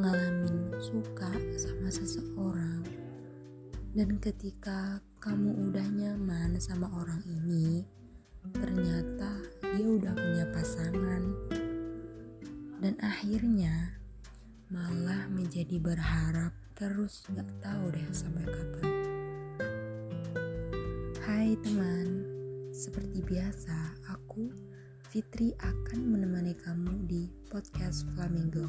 ngalamin suka sama seseorang dan ketika kamu udah nyaman sama orang ini ternyata dia udah punya pasangan. Dan akhirnya malah menjadi berharap terus gak tahu deh sampai kapan. Hai teman seperti biasa aku Fitri akan menemani kamu di podcast Flamingo.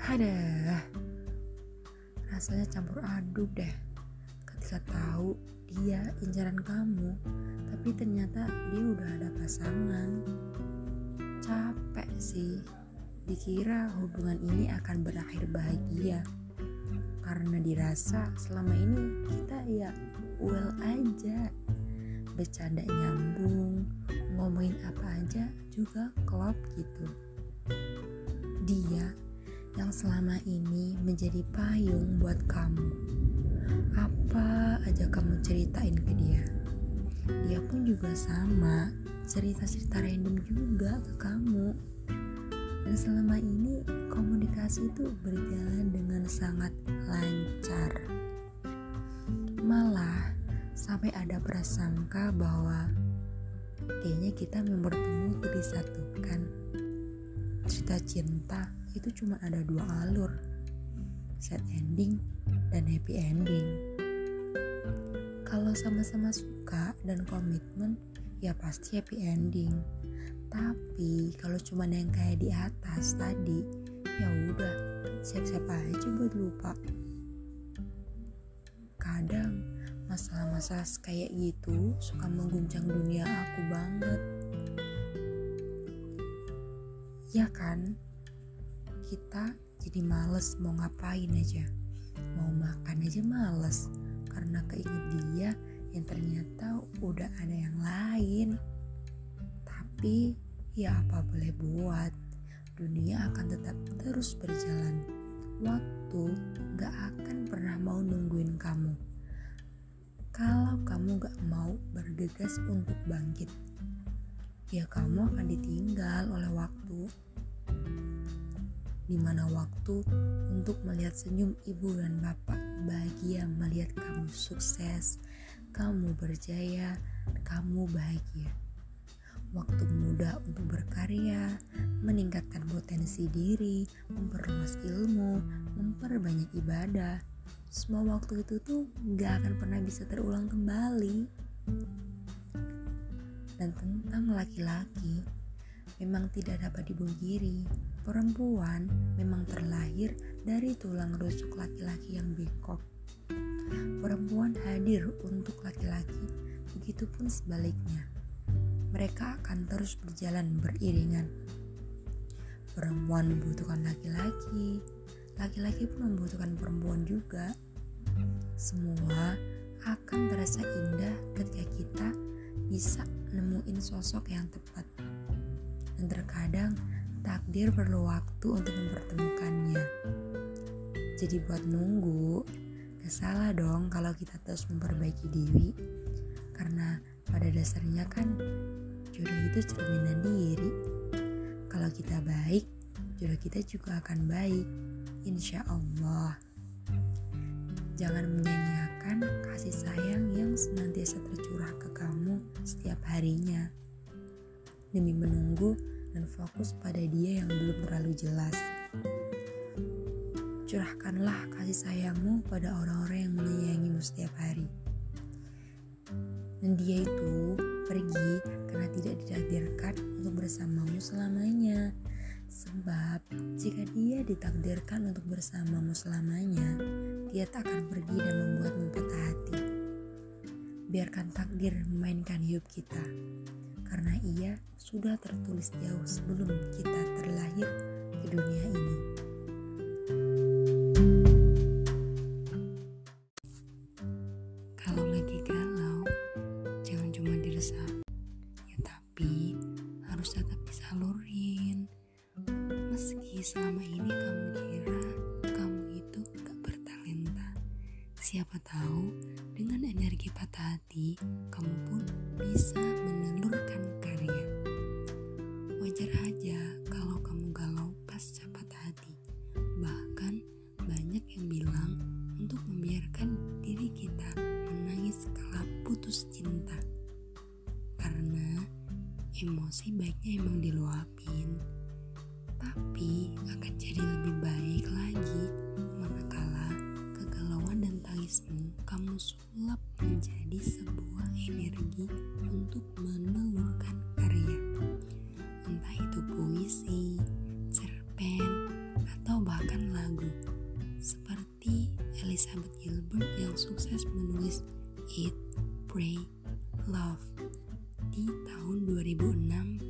Ada, rasanya campur aduk deh. Ketika tahu dia incaran kamu, tapi ternyata dia udah ada pasangan. Capek sih, dikira hubungan ini akan berakhir bahagia. Karena dirasa selama ini kita ya well aja bercanda nyambung ngomongin apa aja juga klop gitu dia yang selama ini menjadi payung buat kamu. Apa aja kamu ceritain ke dia. Dia pun juga sama, cerita-cerita random juga ke kamu. Dan selama ini komunikasi itu berjalan dengan sangat prasangka bahwa kayaknya kita memang bertemu itu disatukan. Cerita cinta itu cuma ada dua alur sad ending dan happy ending. Kalau sama-sama suka dan komitmen ya pasti happy ending. Tapi kalau cuma yang kayak di atas tadi ya udah siap-siap aja buat lupa masalah-masalah kayak gitu suka mengguncang dunia aku banget. Ya kan? Kita jadi males mau ngapain aja. Mau makan aja males karena keinget dia yang ternyata udah ada yang lain. Tapi ya apa boleh buat? Dunia akan tetap terus berjalan. Waktu gak akan pernah mau nungguin kamu kalau kamu gak mau bergegas untuk bangkit ya kamu akan ditinggal oleh waktu di mana waktu untuk melihat senyum ibu dan bapak bahagia melihat kamu sukses, kamu berjaya, kamu bahagia. Waktu muda untuk berkarya, meningkatkan potensi diri, memperluas ilmu, memperbanyak ibadah. Semua waktu itu tuh gak akan pernah bisa terulang kembali. Dan tentang laki-laki, memang tidak dapat dibungkiri Perempuan memang terlahir dari tulang rusuk laki-laki yang bengkok. Perempuan hadir untuk laki-laki, begitupun sebaliknya. Mereka akan terus berjalan beriringan. Perempuan membutuhkan laki-laki, laki-laki pun membutuhkan perempuan juga. Semua akan terasa indah ketika kita bisa nemuin sosok yang tepat. Dan terkadang takdir perlu waktu untuk mempertemukannya. Jadi buat nunggu, gak salah dong kalau kita terus memperbaiki diri. Karena pada dasarnya kan jodoh itu cerminan diri. Kalau kita baik, jodoh kita juga akan baik. Insya Allah. Jangan menyanyiakan kasih sayang yang senantiasa tercurah ke kamu setiap harinya. Demi menunggu dan fokus pada dia yang belum terlalu jelas. Curahkanlah kasih sayangmu pada orang-orang yang menyayangimu setiap hari. Dan dia itu pergi karena tidak ditakdirkan untuk bersamamu selamanya. Sebab jika dia ditakdirkan untuk bersamamu selamanya, dia tak akan pergi dan membuatmu patah hati. Biarkan takdir memainkan hidup kita karena ia sudah tertulis jauh sebelum kita terlahir ke dunia ini. Kalau lagi galau, jangan cuma diresah, Selama ini kamu kira kamu itu gak bertalenta. Siapa tahu dengan energi patah hati kamu pun bisa menelurkan karya. Wajar aja kalau kamu galau pas cepat hati. Bahkan banyak yang bilang untuk membiarkan diri kita menangis setelah putus cinta. Karena emosi baiknya emang diluapin tapi akan jadi lebih baik lagi. Manakala kegalauan dan tangismu kamu sulap menjadi sebuah energi untuk menelurkan karya. Entah itu puisi, cerpen, atau bahkan lagu. Seperti Elizabeth Gilbert yang sukses menulis Eat, Pray, Love di tahun 2006